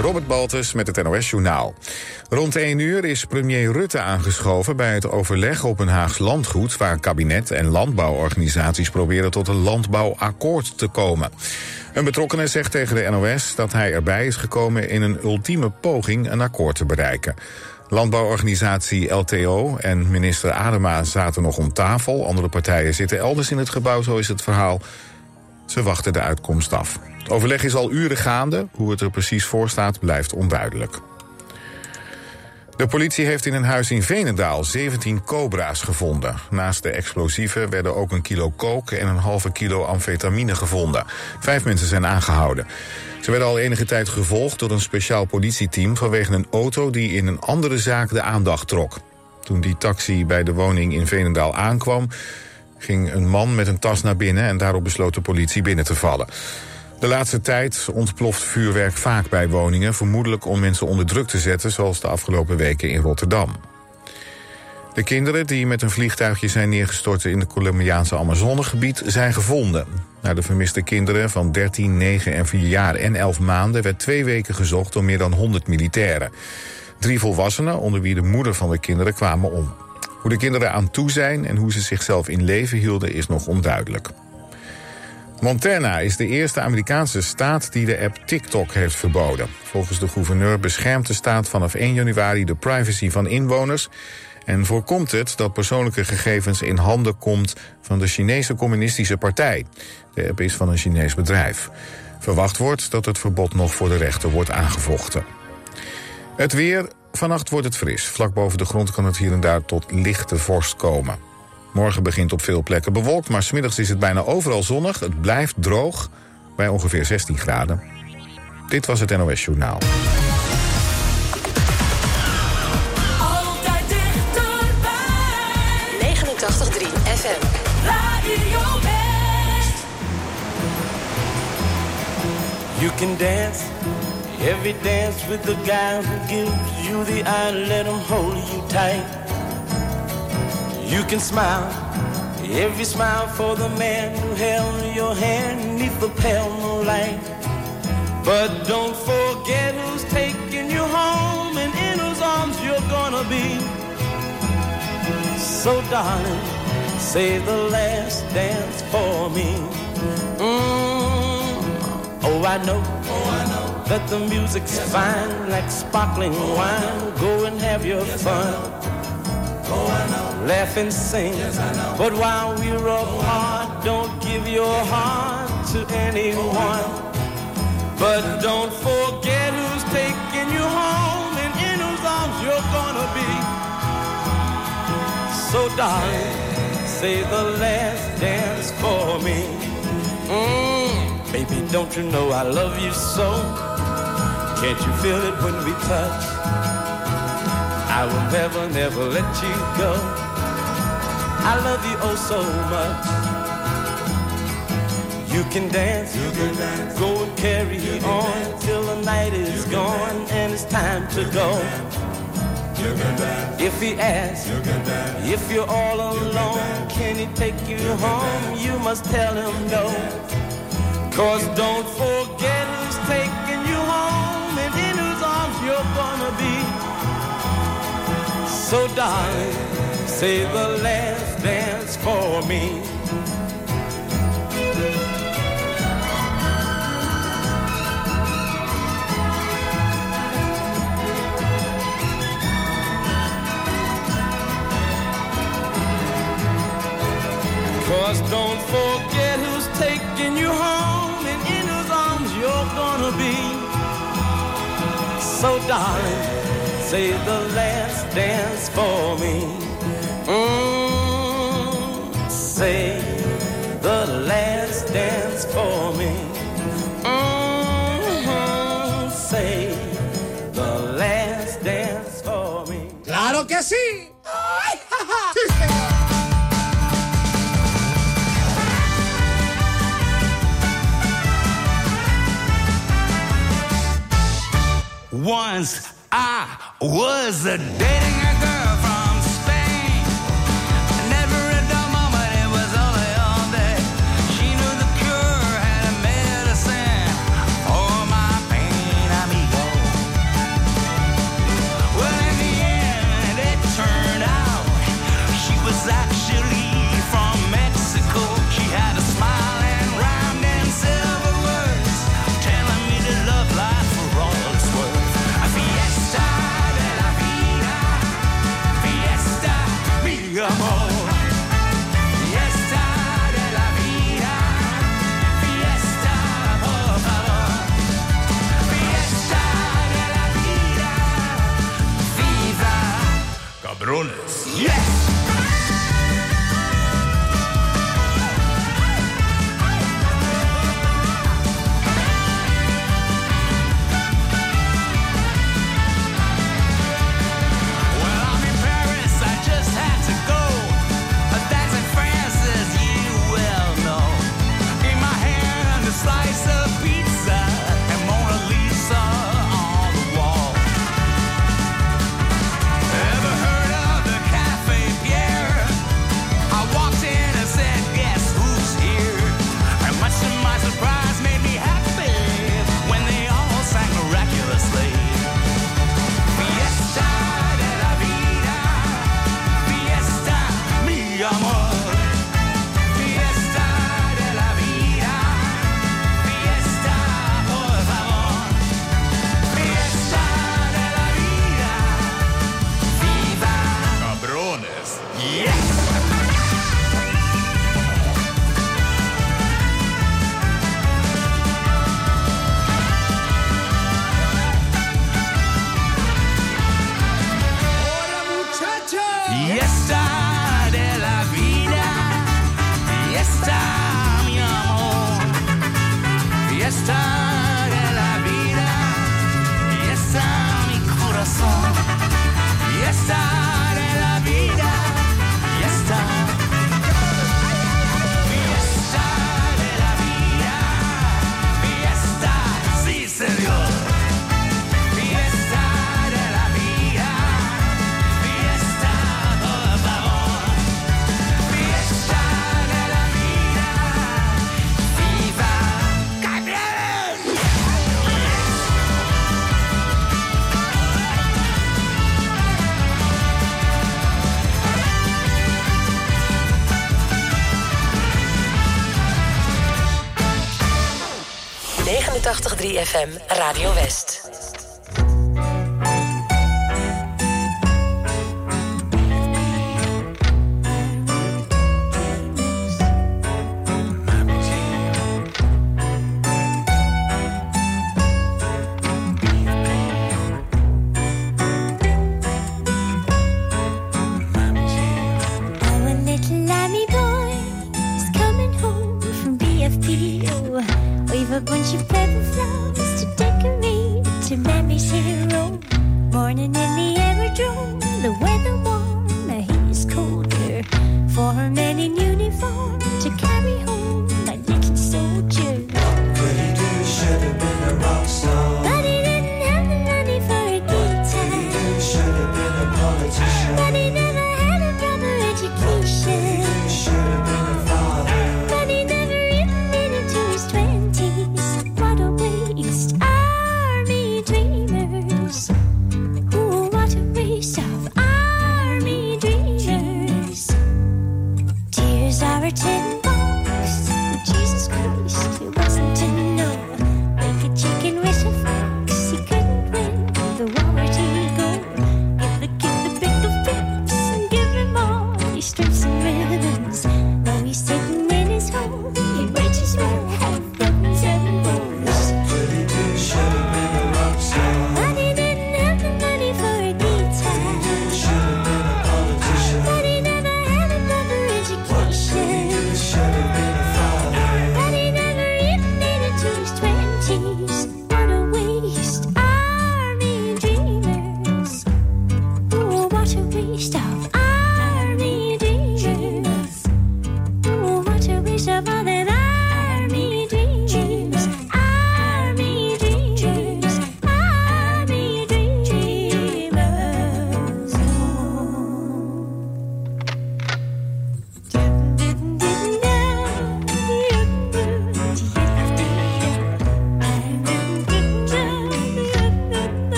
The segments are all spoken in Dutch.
Robert Baltus met het NOS-journaal. Rond 1 uur is premier Rutte aangeschoven bij het overleg op een Haags landgoed... waar kabinet en landbouworganisaties proberen tot een landbouwakkoord te komen. Een betrokkene zegt tegen de NOS dat hij erbij is gekomen... in een ultieme poging een akkoord te bereiken. Landbouworganisatie LTO en minister Adema zaten nog om tafel. Andere partijen zitten elders in het gebouw, zo is het verhaal. Ze wachten de uitkomst af overleg is al uren gaande. Hoe het er precies voor staat blijft onduidelijk. De politie heeft in een huis in Venendaal 17 cobra's gevonden. Naast de explosieven werden ook een kilo kook en een halve kilo amfetamine gevonden. Vijf mensen zijn aangehouden. Ze werden al enige tijd gevolgd door een speciaal politieteam vanwege een auto die in een andere zaak de aandacht trok. Toen die taxi bij de woning in Venendaal aankwam, ging een man met een tas naar binnen en daarop besloot de politie binnen te vallen. De laatste tijd ontploft vuurwerk vaak bij woningen, vermoedelijk om mensen onder druk te zetten, zoals de afgelopen weken in Rotterdam. De kinderen die met een vliegtuigje zijn neergestort in het Colombiaanse Amazonegebied zijn gevonden. Naar de vermiste kinderen van 13, 9 en 4 jaar en 11 maanden werd twee weken gezocht door meer dan 100 militairen. Drie volwassenen, onder wie de moeder van de kinderen, kwamen om. Hoe de kinderen aan toe zijn en hoe ze zichzelf in leven hielden is nog onduidelijk. Montana is de eerste Amerikaanse staat die de app TikTok heeft verboden. Volgens de gouverneur beschermt de staat vanaf 1 januari de privacy van inwoners en voorkomt het dat persoonlijke gegevens in handen komt van de Chinese Communistische Partij. De app is van een Chinees bedrijf. Verwacht wordt dat het verbod nog voor de rechter wordt aangevochten. Het weer. Vannacht wordt het fris. Vlak boven de grond kan het hier en daar tot lichte vorst komen. Morgen begint op veel plekken bewolkt, maar smiddags is het bijna overal zonnig. Het blijft droog bij ongeveer 16 graden. Dit was het NOS Journaal. 89-3 FM. You can dance. Every dance with the guy who gives you the eye. Let him hold you tight. You can smile, every smile for the man who held your hand neath the pale moonlight. But don't forget who's taking you home and in whose arms you're gonna be. So, darling, say the last dance for me. Mm. Oh, I know. Oh, I know. That the music's yes, fine, like sparkling oh, wine. Go and have your yes, fun. I oh, I know laugh and sing. Yes, but while we're apart, don't give your heart to anyone. But don't forget who's taking you home and in whose arms you're gonna be. So, darling, say the last dance for me. Mm, baby, don't you know I love you so? Can't you feel it when we touch? I will never, never let you go. I love you oh so much. You can dance, you can dance. go and carry on dance. till the night is gone dance. and it's time to go. If he asks, you if you're all alone, you can, can he take you, you home? You must tell him no. Cause don't forget who's taking you home and in whose arms you're gonna be. So darling say the last dance for me. Cause don't forget who's taking you home and in whose arms you're gonna be. So darling, say the last dance for me. Mm, say the last dance for me. Mm-hmm, say the last dance for me. ¡Claro que sí! Once I was a daddy. 883 FM Radio West.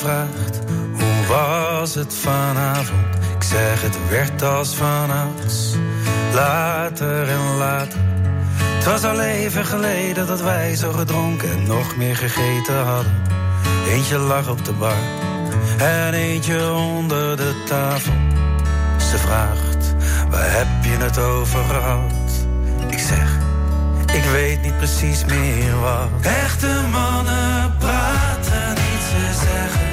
gevraagd, hoe was het vanavond? Ik zeg het werd als vanavond. later en later. Het was al even geleden dat wij zo gedronken en nog meer gegeten hadden. Eentje lag op de bar en eentje onder de tafel. Ze vraagt, waar heb je het over gehad? Ik zeg, ik weet niet precies meer wat. Echte mannen praten niet, ze zeggen.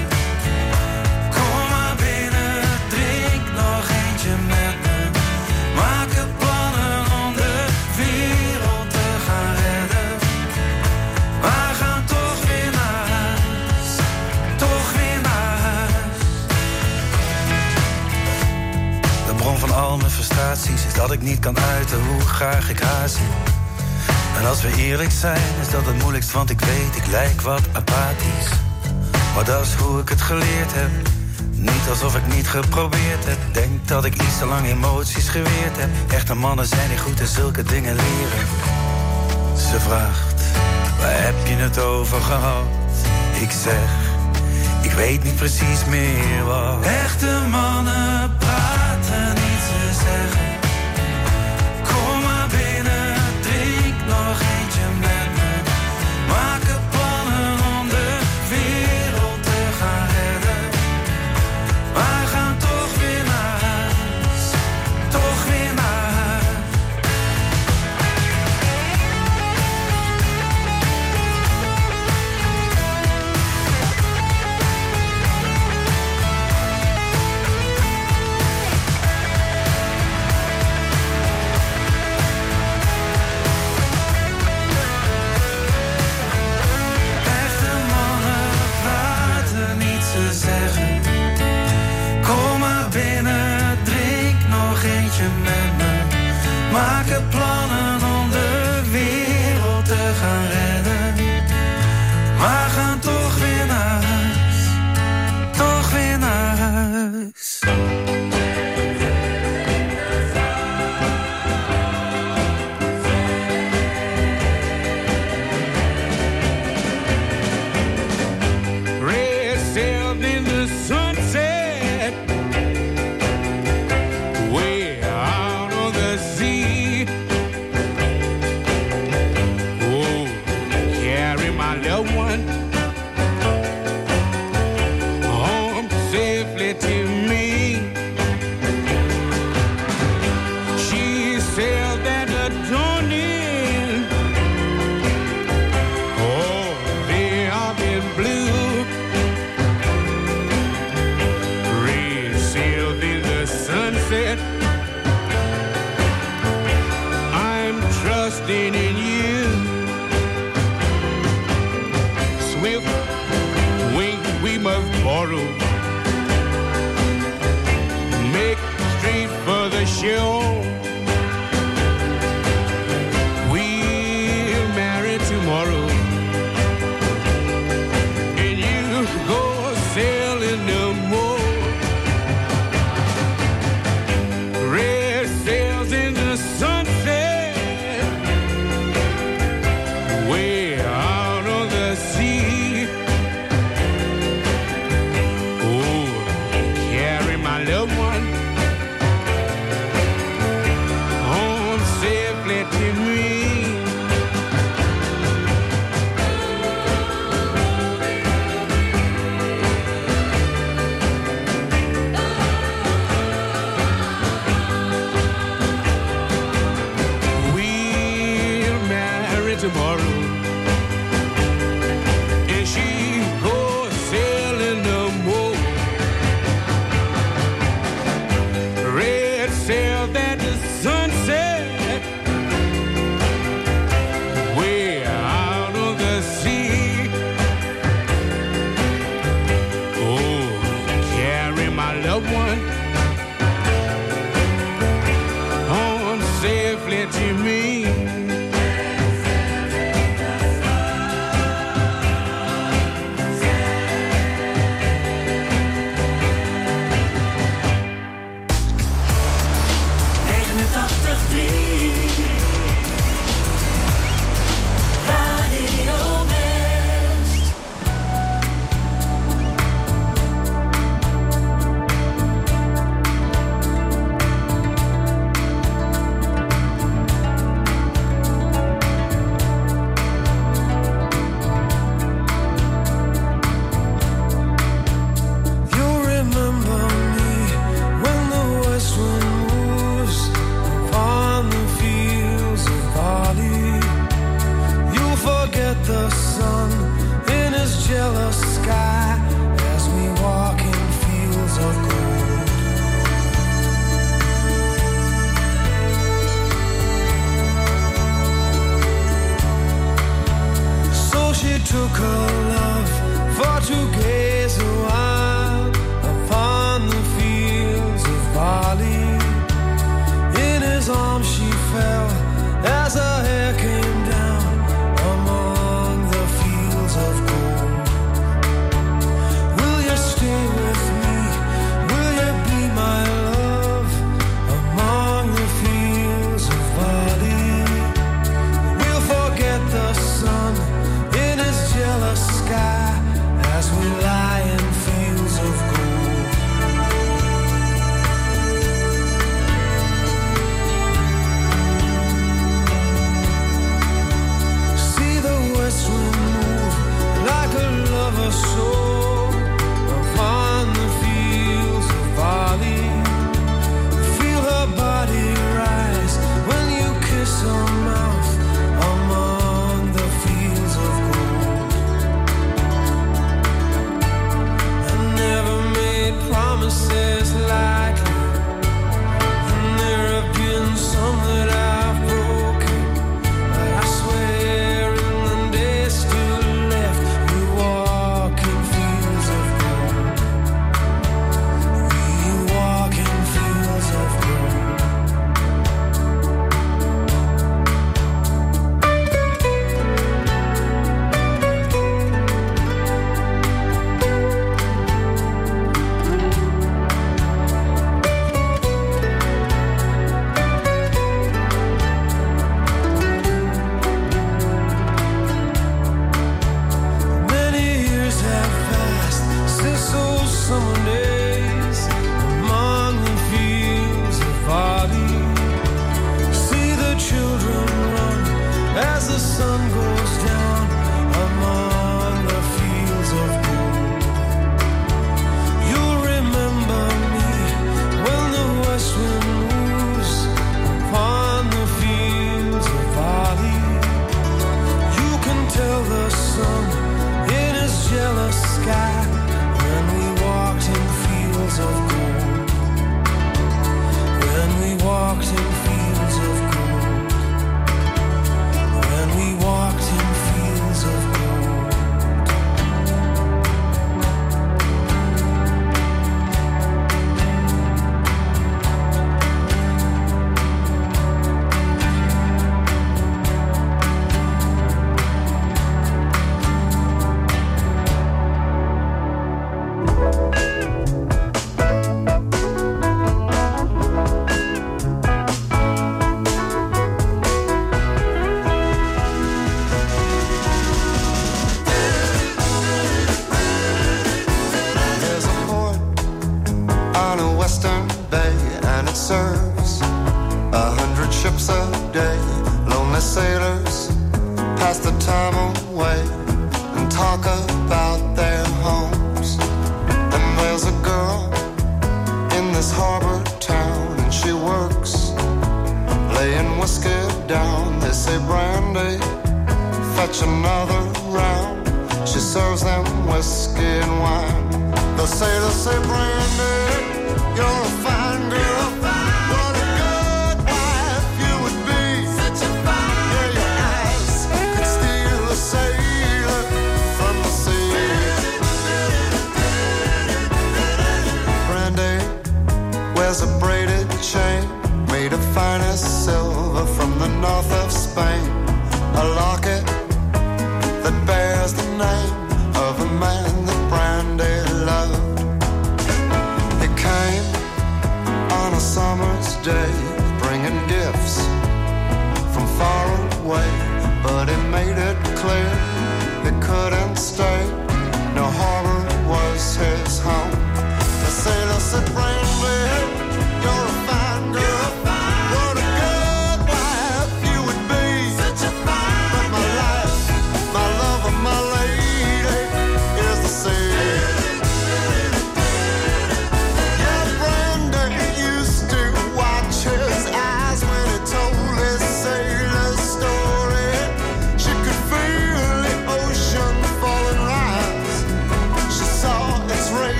dat ik niet kan uiten hoe graag ik haar zie. En als we eerlijk zijn, is dat het moeilijkst, want ik weet, ik lijk wat apathisch. Maar dat is hoe ik het geleerd heb. Niet alsof ik niet geprobeerd heb. Denk dat ik iets te lang emoties geweerd heb. Echte mannen zijn niet goed in zulke dingen leren. Ze vraagt, waar heb je het over gehad? Ik zeg, ik weet niet precies meer wat. Echte mannen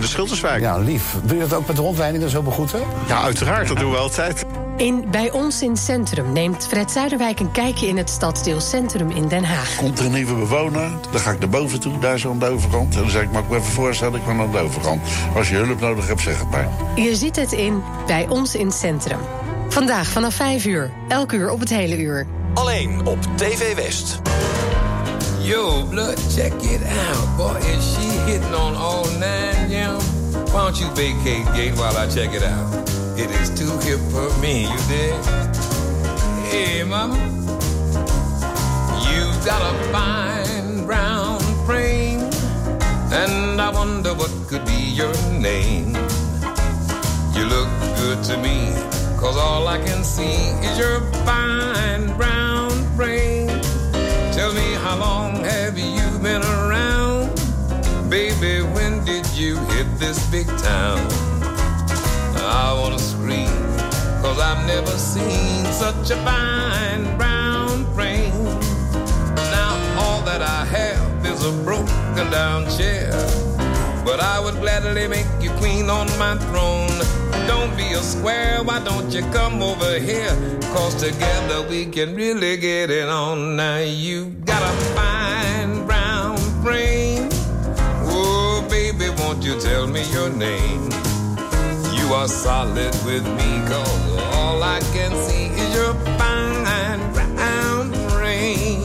de Schilderswijk. Ja, lief. wil je dat ook met de rondleidingen zo begroeten? Ja, uiteraard. Dat doen we altijd. In Bij ons in Centrum neemt Fred Zuiderwijk een kijkje in het stadsdeel Centrum in Den Haag. Komt er een nieuwe bewoner, dan ga ik naar boven toe, daar zo aan de overkant. En dan zeg ik, mag ik me even voorstellen, ik ben aan de overkant. Als je hulp nodig hebt, zeg het maar. Je ziet het in Bij ons in Centrum. Vandaag vanaf 5 uur, elk uur op het hele uur. Alleen op TV West. Yo, blood, check it out. Boy, is she hitting on all nine, yeah? Why don't you vacate gate while I check it out? It is too hip for me, you dig? Hey, mama. You've got a fine brown frame, and I wonder what could be your name. You look good to me, cause all I can see is your fine brown frame. Tell me how long been around? Baby, when did you hit this big town? I wanna scream, cause I've never seen such a fine brown frame. Now all that I have is a broken down chair. But I would gladly make you queen on my throne. Don't be a square, why don't you come over here? Cause together we can really get it on. Now you got a fine brown Won't you tell me your name? You are solid with me, cause all I can see is your fine brown rain.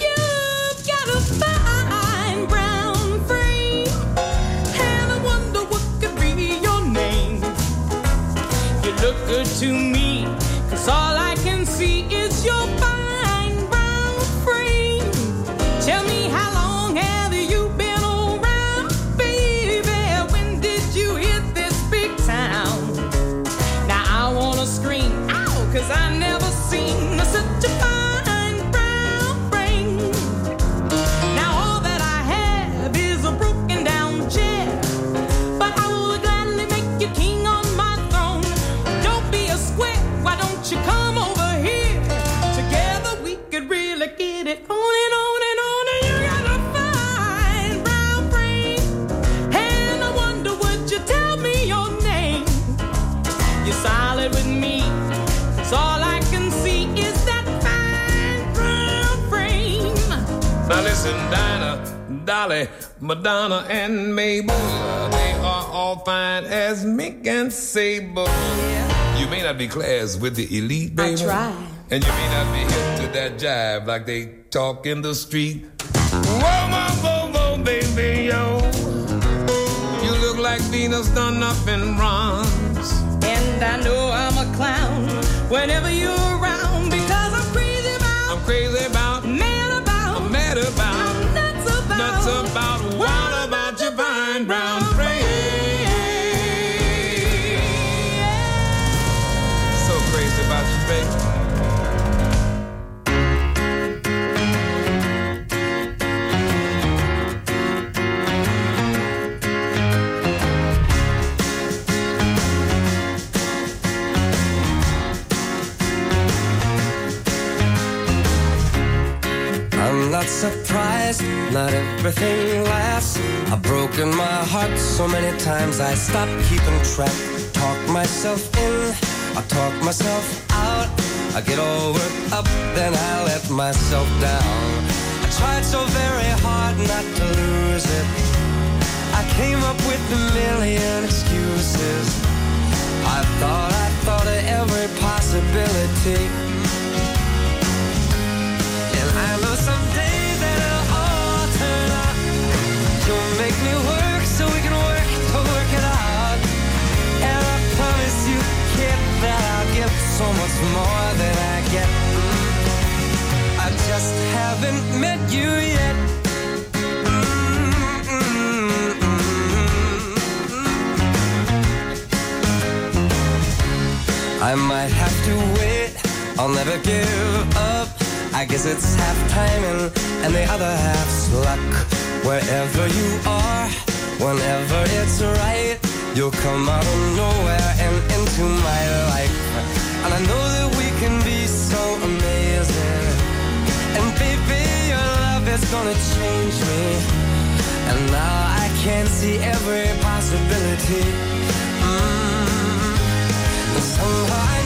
You've got a fine brown frame, and I wonder what could be your name. You look good to me. Madonna and Mabel, they are all fine as Mick and Sable. You may not be class with the elite, baby. I try. And you may not be hip to that jive like they talk in the street. Whoa, my bobo, baby, yo. You look like Venus done up in bronze. And I know I'm a clown whenever you're around because I'm crazy about. I'm crazy about not surprised, not everything lasts. I've broken my heart so many times I stopped keeping track. Talk myself in, I talk myself out. I get all worked up, then I let myself down. I tried so very hard not to lose it. I came up with a million excuses. I thought I thought of every possibility. I know something it's half timing and the other half's luck. Wherever you are, whenever it's right, you'll come out of nowhere and into my life. And I know that we can be so amazing. And baby, your love is gonna change me. And now I can see every possibility. Mm. And somehow I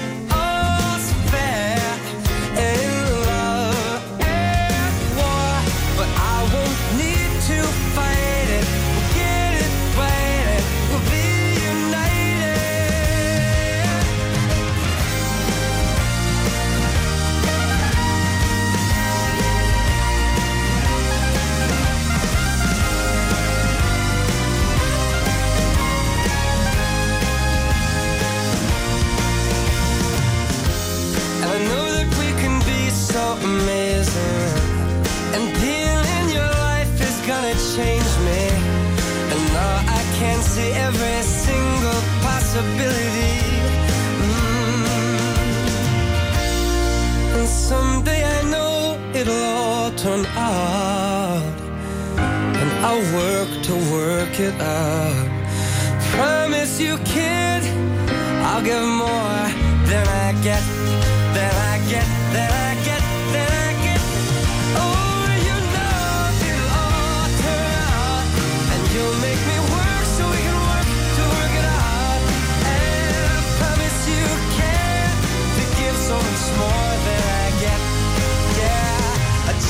changed me. And now I can see every single possibility. Mm. And someday I know it'll all turn out. And I'll work to work it out. Promise you, kid, I'll give more than I get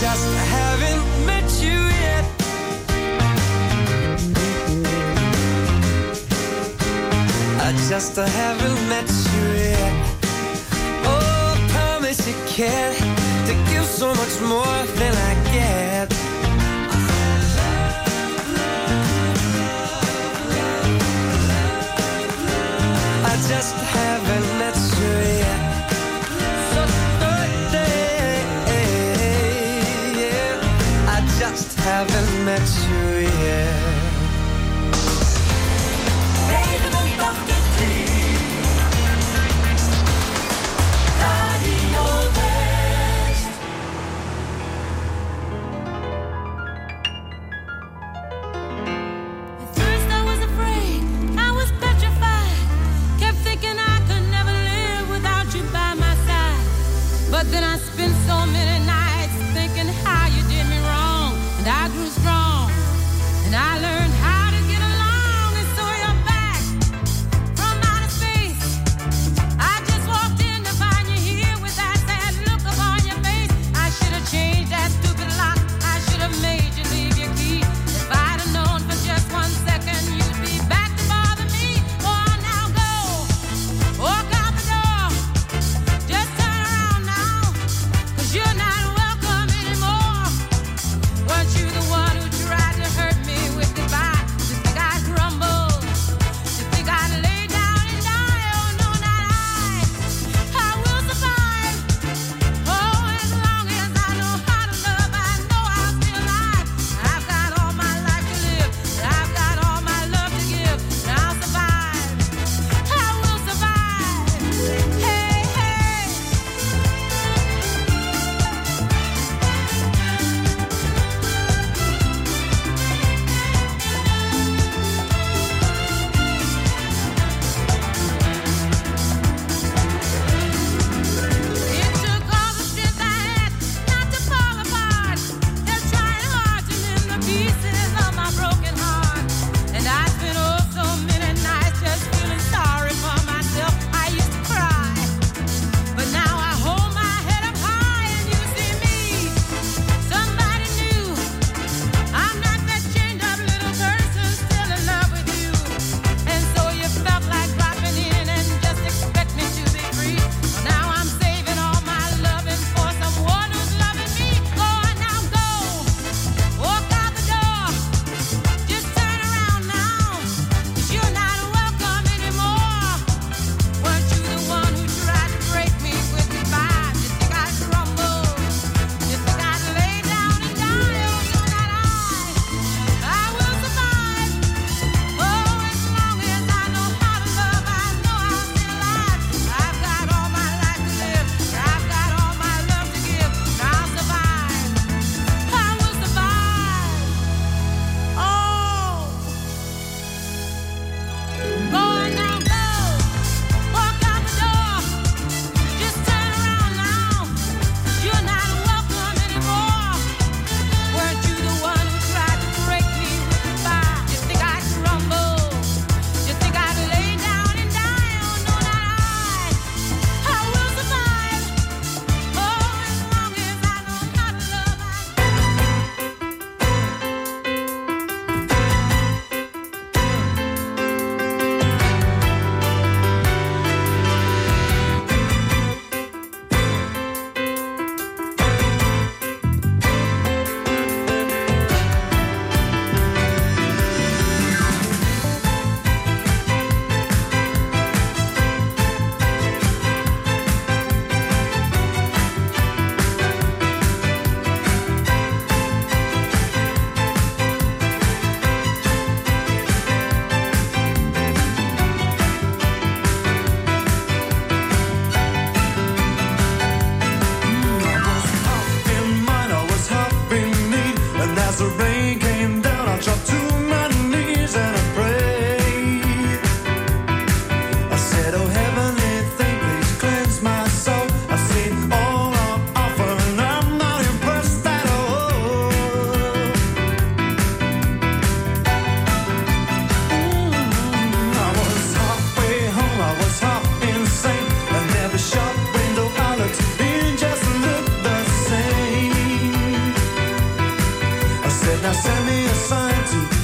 just haven't met you yet. I just haven't met you yet. Oh, I promise you can't to give so much more than I get. I just haven't met you yet. haven't met you yet send me a sign to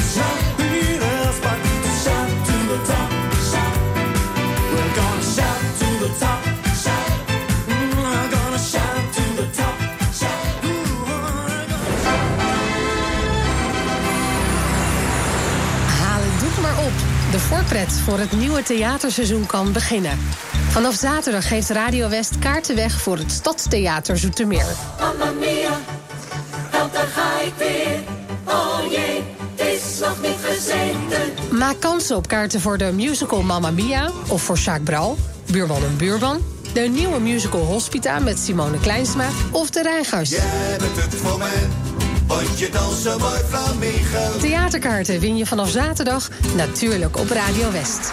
Haal het maar op. De voorpret voor het nieuwe theaterseizoen kan beginnen. Vanaf zaterdag geeft Radio West kaarten weg voor het Stadstheater Zoetermeer. Maak kansen op kaarten voor de musical Mamma Mia of voor Jacques Bral, Buurman en Buurman. De nieuwe musical Hospita met Simone Kleinsma of De Rijgers. het voor mij, Theaterkaarten win je vanaf zaterdag natuurlijk op Radio West.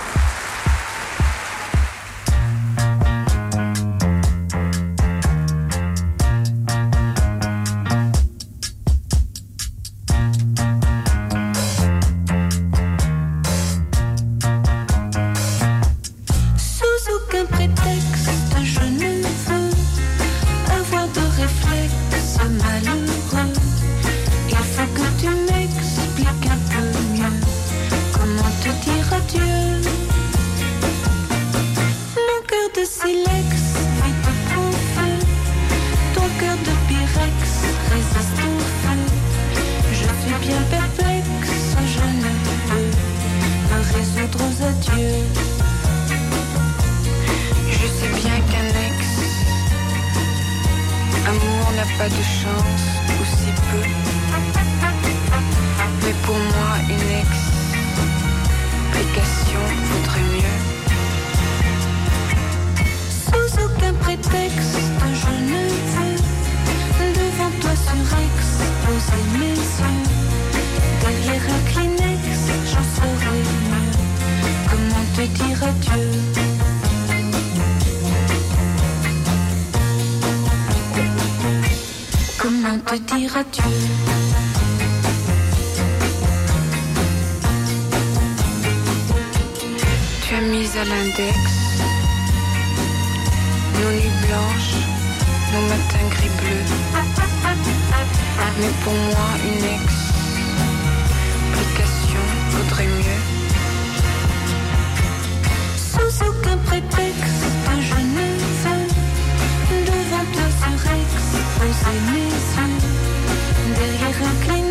tu Tu as mis à l'index nos nuits blanches, nos matins gris bleus. Mais pour moi, une ex deja caminar.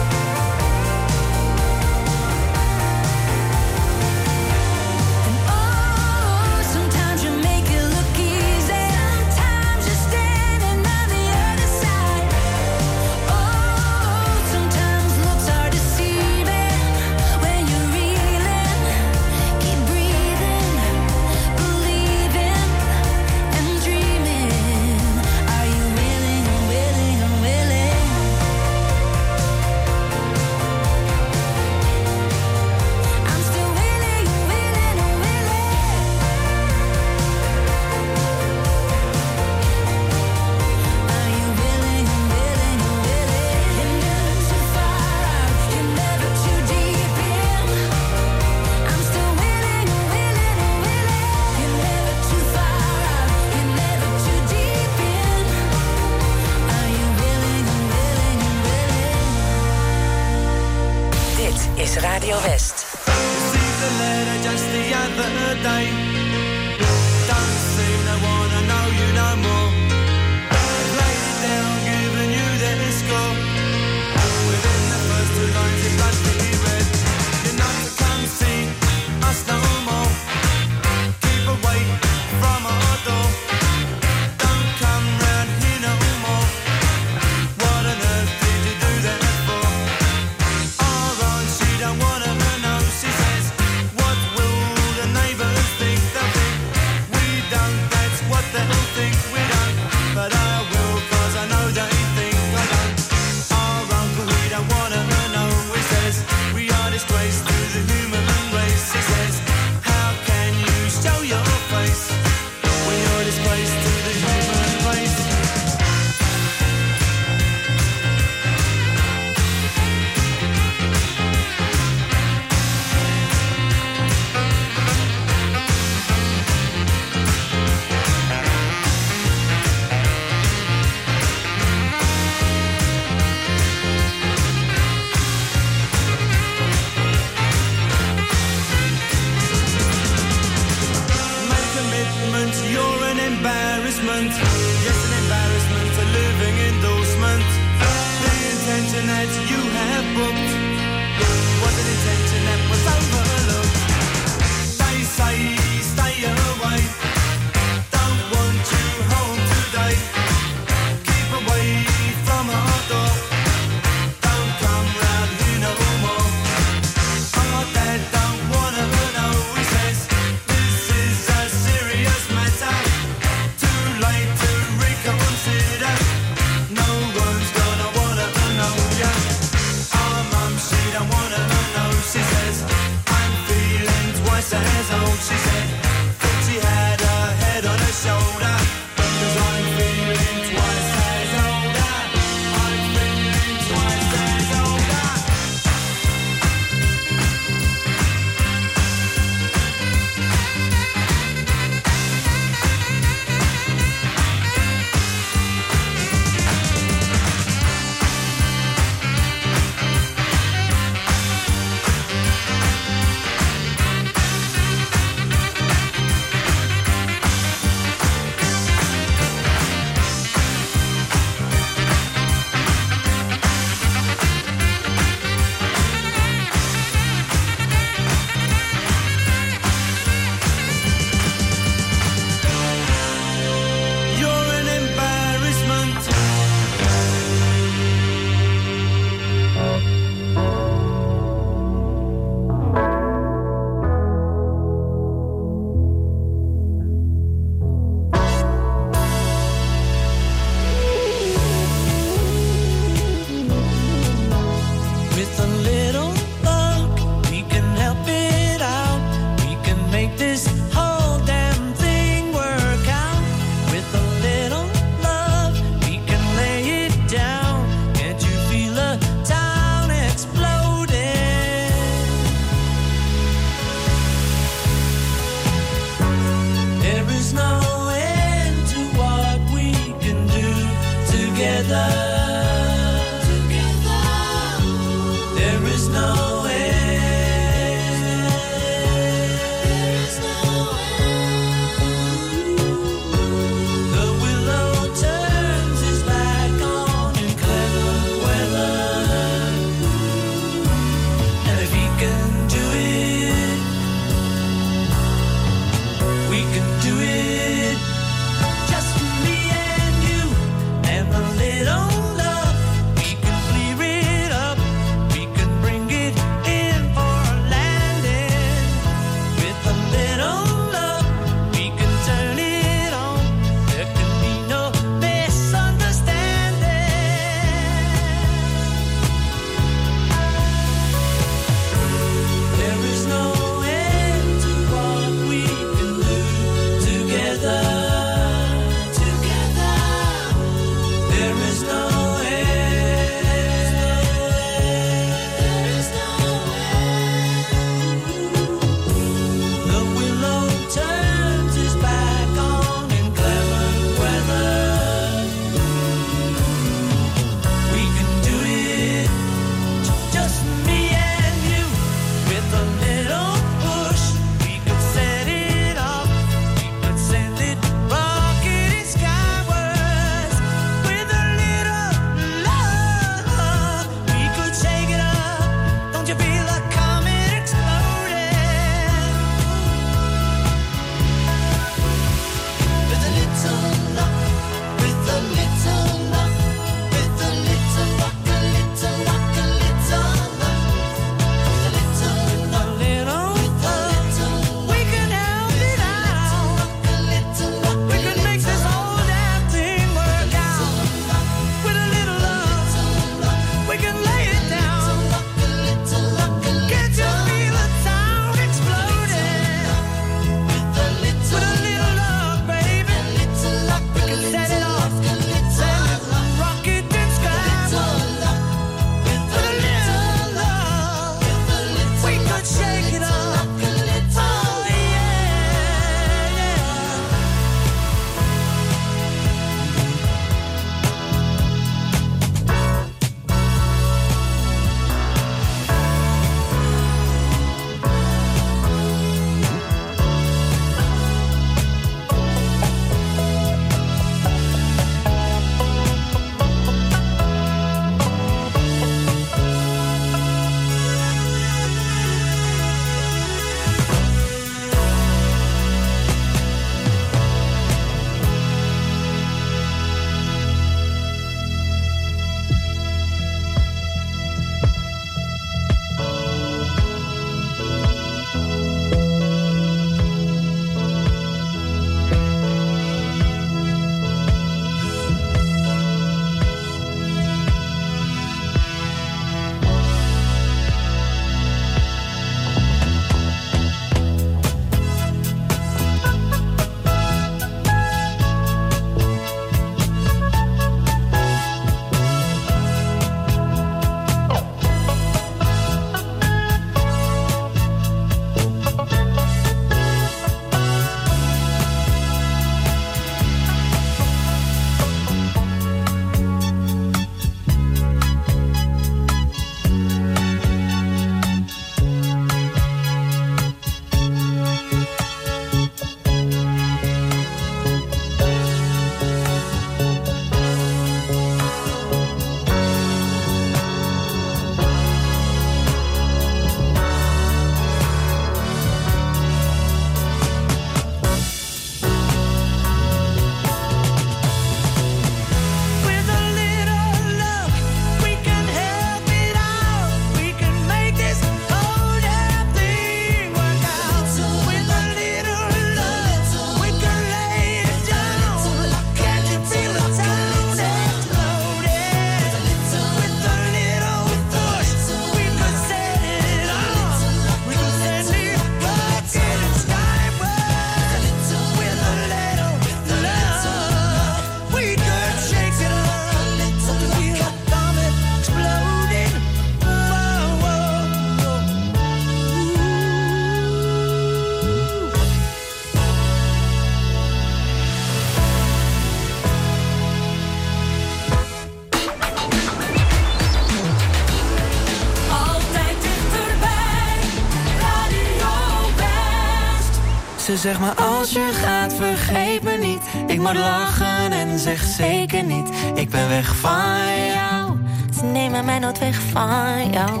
zeg maar als je gaat, vergeet me niet. Ik moet lachen en zeg zeker niet, ik ben weg van jou. Ze nemen mij nooit weg van jou.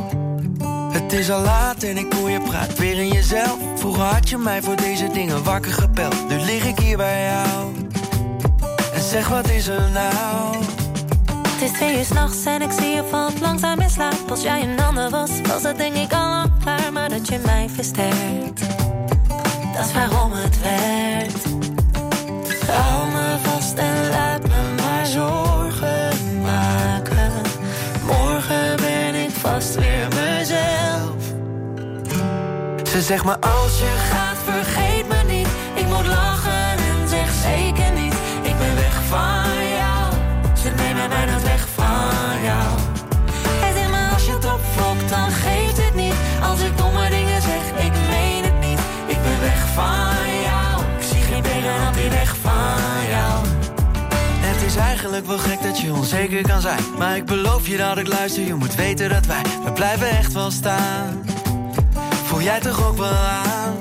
Het is al laat en ik hoor je praat weer in jezelf. Vroeger had je mij voor deze dingen wakker gepeld. Nu lig ik hier bij jou. En zeg wat is er nou? Het is twee uur s'nachts en ik zie je valt langzaam in slaap. Als jij een ander was, was dat denk ik al klaar. Maar dat je mij versterkt dat waarom het werkt. Hou me vast en laat me maar zorgen maken. Morgen ben ik vast weer mezelf. Ze zegt me als je gaat. Ik zie geen dingen op die weg van jou. Het is eigenlijk wel gek dat je onzeker kan zijn. Maar ik beloof je dat ik luister, je moet weten dat wij, we blijven echt wel staan. Voel jij toch ook wel aan?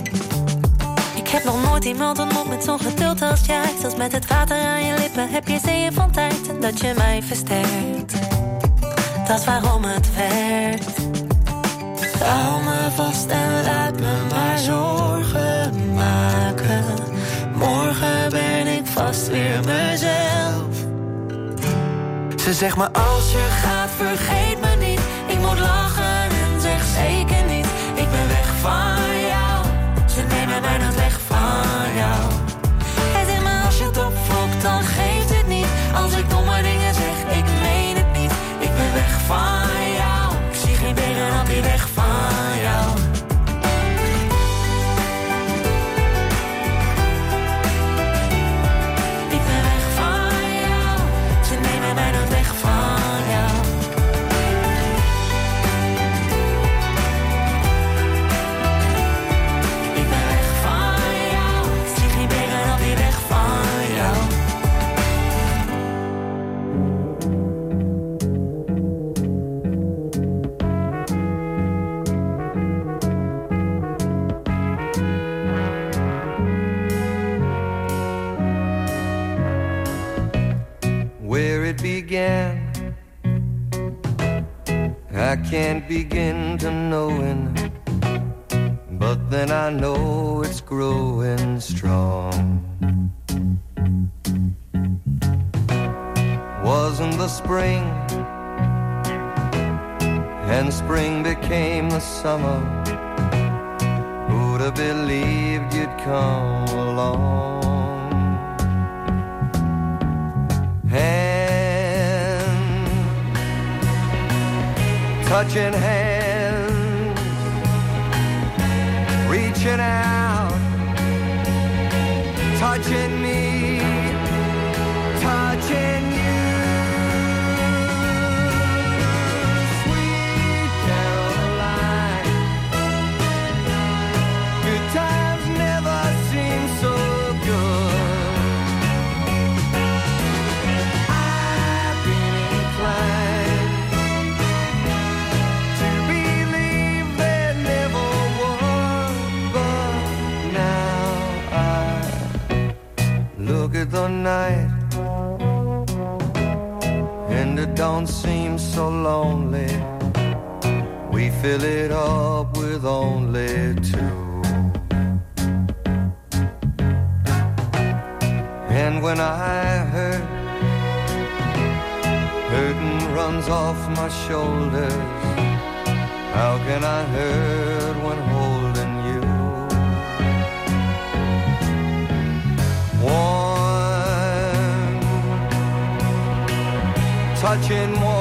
Ik heb nog nooit iemand ontmoet met zo'n geduld als jij. Zelfs met het water aan je lippen heb je zeeën van tijd dat je mij versterkt. Dat is waarom het werkt. Hou me vast en laat me maar zorgen maken. Morgen ben ik vast weer mezelf. Ze zegt me als je gaat, vergeet me niet. Ik moet lachen en zeg zeker niet. Ik ben weg van jou. Ze nemen mij dan weg van jou. Het is me als je het opvloekt, dan geeft het niet. Als ik domme dingen zeg, ik meen het niet. Ik ben weg van And when I hurt, hurting runs off my shoulders. How can I hurt when holding you? Warm, touching warm.